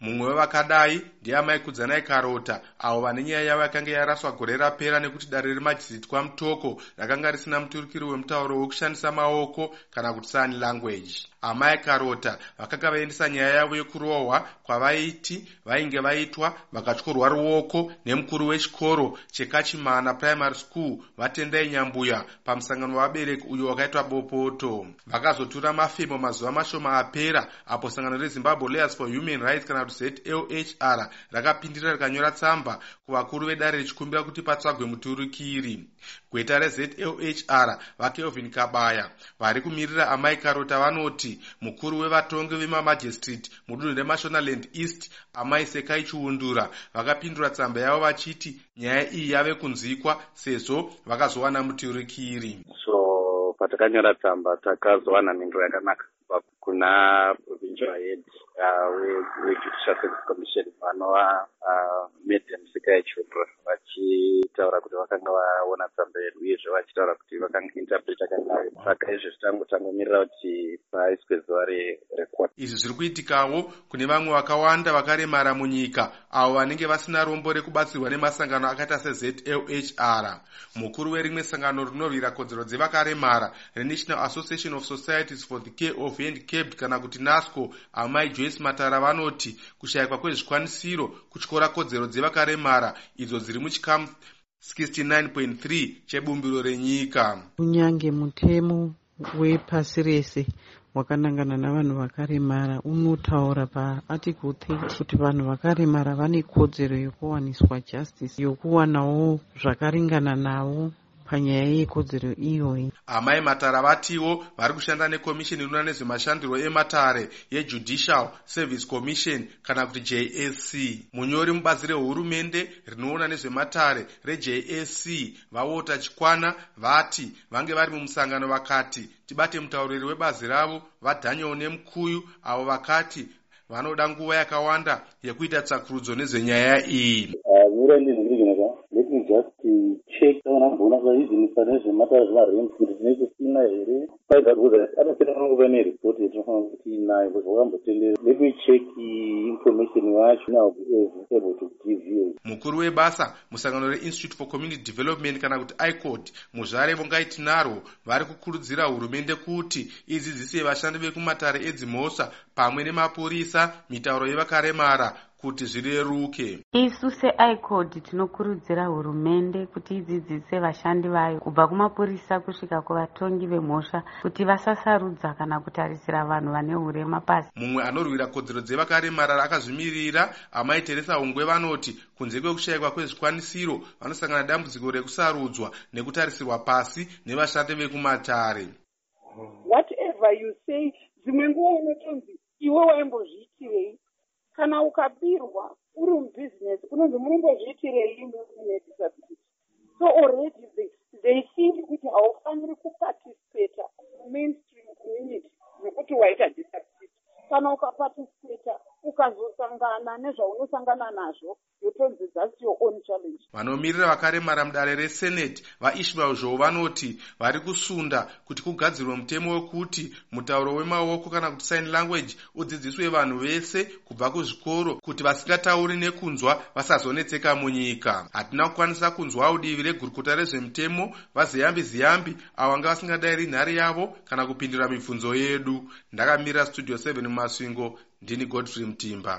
mumwe wevakadai ndiamai kudzanai karota avo vane nyaya yavo yakanga yaraswa gore rapera nekuti dare remajizitwa mutoko rakanga risina muturukiri wemutauro wekushandisa maoko kana kuti sign language. Amai karota vakanga vaendesa nyaya yavo yekurohwa kwavaiti vainge vaitwa vakatyorwa ruoko nemukuru wechikoro chekachimana primary school vatendai nyambuya pamusangano wavabereki uyo wakaitwa bopoto. Vakazotura mafemo mazuva mashoma apera apo sangano rezimbabwe lawyers for human rights kana zlhr rakapindira rikanyora tsamba kuvakuru vedare richikumbira kuti patsvagwe muturukiri. Gweta rezlhr vakelvin kabaya. Vari kumirira amai karota vanoti mukuru wevatongi vemamajistrate mudunhu remashonaland east amai sekai chiundura. Vakapindura tsamba yavo vachiti nyaya iyi yave kunzwikwa sezvo vakazowana muturukiri. So patakanyora tsamba takazowana mhinduro yakanaka kuna provincial head uh, wejudicial service commission vanova uh, medium sekai chiundura vachitaura kuti vakanga vaona tsamba yedu uyezve vachitaura kuti vakainterpreta kangayo saka izvezvi tangu tangomirira kuti paiswe zuva recourt izvi zviri kuitikawo kune vamwe vakawanda vakaremara munyika avo vanenge vasina rombo rekubatsirwa nemasangano akaita sezlhr mukuru werimwe sangano rinorwira kodzero dzevakaremara renational association of societies for the care of handcaped kana kuti nasco amai joyce matara vanoti kushayikwa kwezvikwanisiro kutyora kodzero dzevakaremara idzo dziri muchikamu 69.3 chebumbiro renyika. Kunyange mutemo wepasi rese wakanangana navanhu vakaremara unotaura paarticle 30 kuti vanhu vakaremara vane kodzero yokuwaniswa justice yokuwanawo zvakaringana navo panyaya yekodzero iyoyi amai matara vatiwo vari kushanda nekomishini inoona nezvemashandiro ematare yejudicial service commission kana kuti jsc munyori mubazi rehurumende rinoona nezvematare rejsc vawota chikwana vati vange vari mumusangano vakati tibate mutauriri webazi ravo vadaniel nemukuyu avo vakati vanoda nguva yakawanda yekuita tsakurudzo nezvenyaya iyi check tavanamboona vaizvinisa nezvematara zvemarent kuti tine kusina here. Paivakuza anopera anongova neripoti yatinofanira kuti inayo bcause wakambotendera. Check information yacho now be able to give you. Mukuru webasa musangano reinstitute for community development kana kuti icod muzvare vongaiti narwo vari kukurudzira hurumende kuti idzidzise vashandi vekumatare edzimhosva pamwe nemapurisa mitauro yevakaremara kuti zvireruke. Isu seicod tinokurudzira hurumende kuti idzidzise vashandi vayo kubva kumapurisa kusvika kuvatongi vemhosva kuti vasasarudza kana kutarisira vanhu vane urema pasi. Mumwe anorwira kodzero dzevakaremara akazvimirira amai teresa ungwe vanoti kunze kwekushayikwa kwezvikwanisiro vanosangana dambudziko rekusarudzwa nekutarisirwa pasi nevashandi vekumatare. Whatever you say dzimwe nguva unotonzi iwe waimbozviitirei? Kana ukabirwa uri mubhizinesi kunonzi munombozviitirei nedisability so already they, they think kuti haufaniri kupaticipata mumainstream community nekuti waita disability kana ukapaticipata ukazosangana nezvaunosangana nazvo yotonzi thats your own challenge. Vanomirira vakaremara mudare resenate vaishmael zhou vanoti vari kusunda kuti kugadzirwe mutemo wekuti mutauro wemaoko kana kuti sign language udzidziswe vanhu vese kubva kuzvikoro kuti vasingatauri nekunzwa vasazonetseka munyika. Hatina kukwanisa kunzwawo divi regurukota rezvemutemo vaziyambi ziyambi avo vanga vasingadayiri nhare yavo kana kupindura mibvunzo yedu. Ndakamirira studio 7 mumasvingo ndini godfrey mutimba